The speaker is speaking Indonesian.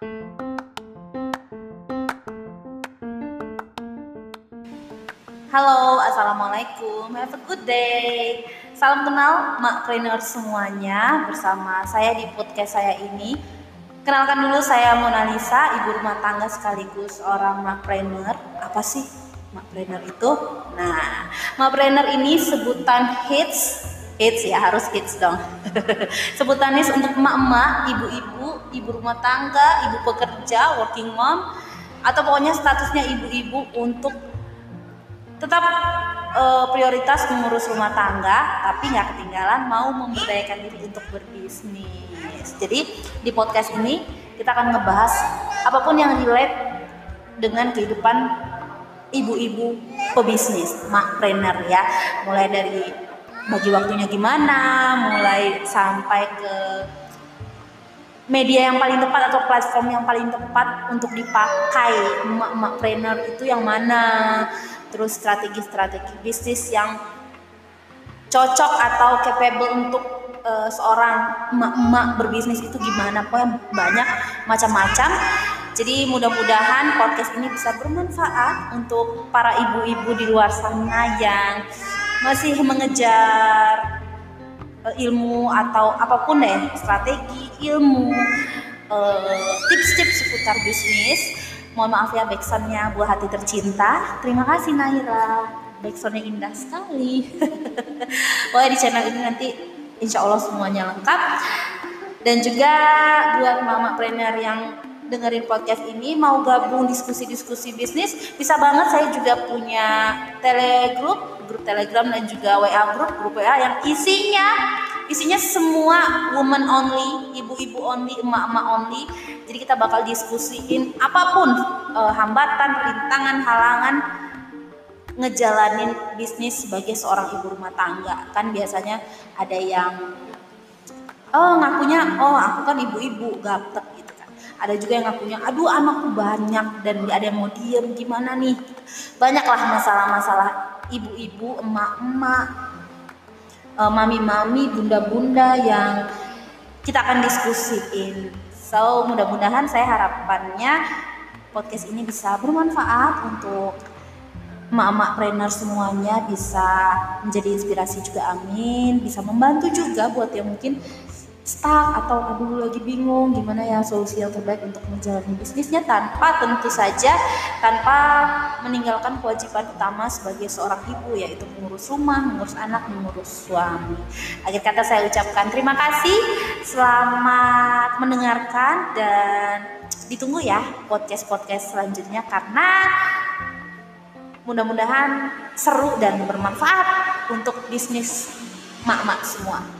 Halo, Assalamualaikum. Have a good day. Salam kenal Mak Trainer semuanya bersama saya di podcast saya ini. Kenalkan dulu saya Mona Lisa, ibu rumah tangga sekaligus orang Mak Trainer. Apa sih Mak Trainer itu? Nah, Mak Trainer ini sebutan hits hits ya harus hits dong. Sebutannya untuk emak-emak ibu-ibu ibu rumah tangga ibu pekerja working mom atau pokoknya statusnya ibu-ibu untuk tetap uh, prioritas mengurus rumah tangga tapi nggak ketinggalan mau memberdayakan diri untuk berbisnis. Jadi di podcast ini kita akan ngebahas apa pun yang relate dengan kehidupan ibu-ibu pebisnis makpreneur ya. Mulai dari bagi waktunya gimana mulai sampai ke media yang paling tepat atau platform yang paling tepat untuk dipakai. Emak-emak trainer itu yang mana? Terus strategi-strategi bisnis yang cocok atau capable untuk uh, seorang emak-emak berbisnis itu gimana? Pokoknya banyak macam-macam. Jadi mudah-mudahan podcast ini bisa bermanfaat untuk para ibu-ibu di luar sana yang masih mengejar uh, ilmu atau apa pun deh strategi ilmu uh, tips-tips seputar bisnis. Mohon maaf ya backsoundnya buah hati tercinta. Terima kasih Naira. Backsoundnya indah sekali. Pokoknya di channel ini nanti insya Allah semuanya lengkap. Dan juga buat mama trainer yang dengerin podcast ini mau gabung diskusi-diskusi bisnis bisa banget saya juga punya telegroup grup telegram dan juga WA grup grup WA yang isinya isinya semua woman only ibu-ibu only emak-emak only. Jadi kita bakal diskusiin apa pun uh, hambatan rintangan halangan ngejalanin bisnis sebagai seorang ibu rumah tangga. Kan biasanya ada yang oh ngakunya oh aku kan ibu-ibu gaptek ada juga yang ngakunya aduh anakku banyak dan ada yang mau diem gimana nih? Banyaklah masalah-masalah ibu-ibu emak-emak uh, mami-mami bunda-bunda yang kita akan diskusiin. So mudah-mudahan saya harapannya podcast ini bisa bermanfaat untuk emak-emak trainer semuanya bisa menjadi inspirasi juga amin. Bisa membantu juga buat yang mungkin stuck atau aduh lagi bingung gimana ya solusi yang terbaik untuk menjalani bisnisnya tanpa tentu saja tanpa meninggalkan kewajiban utama sebagai seorang ibu yaitu mengurus rumah, mengurus anak, mengurus suami. Akhir kata saya ucapkan terima kasih, selamat mendengarkan dan ditunggu ya podcast-podcast selanjutnya karena mudah-mudahan seru dan bermanfaat untuk bisnis mak-mak semua.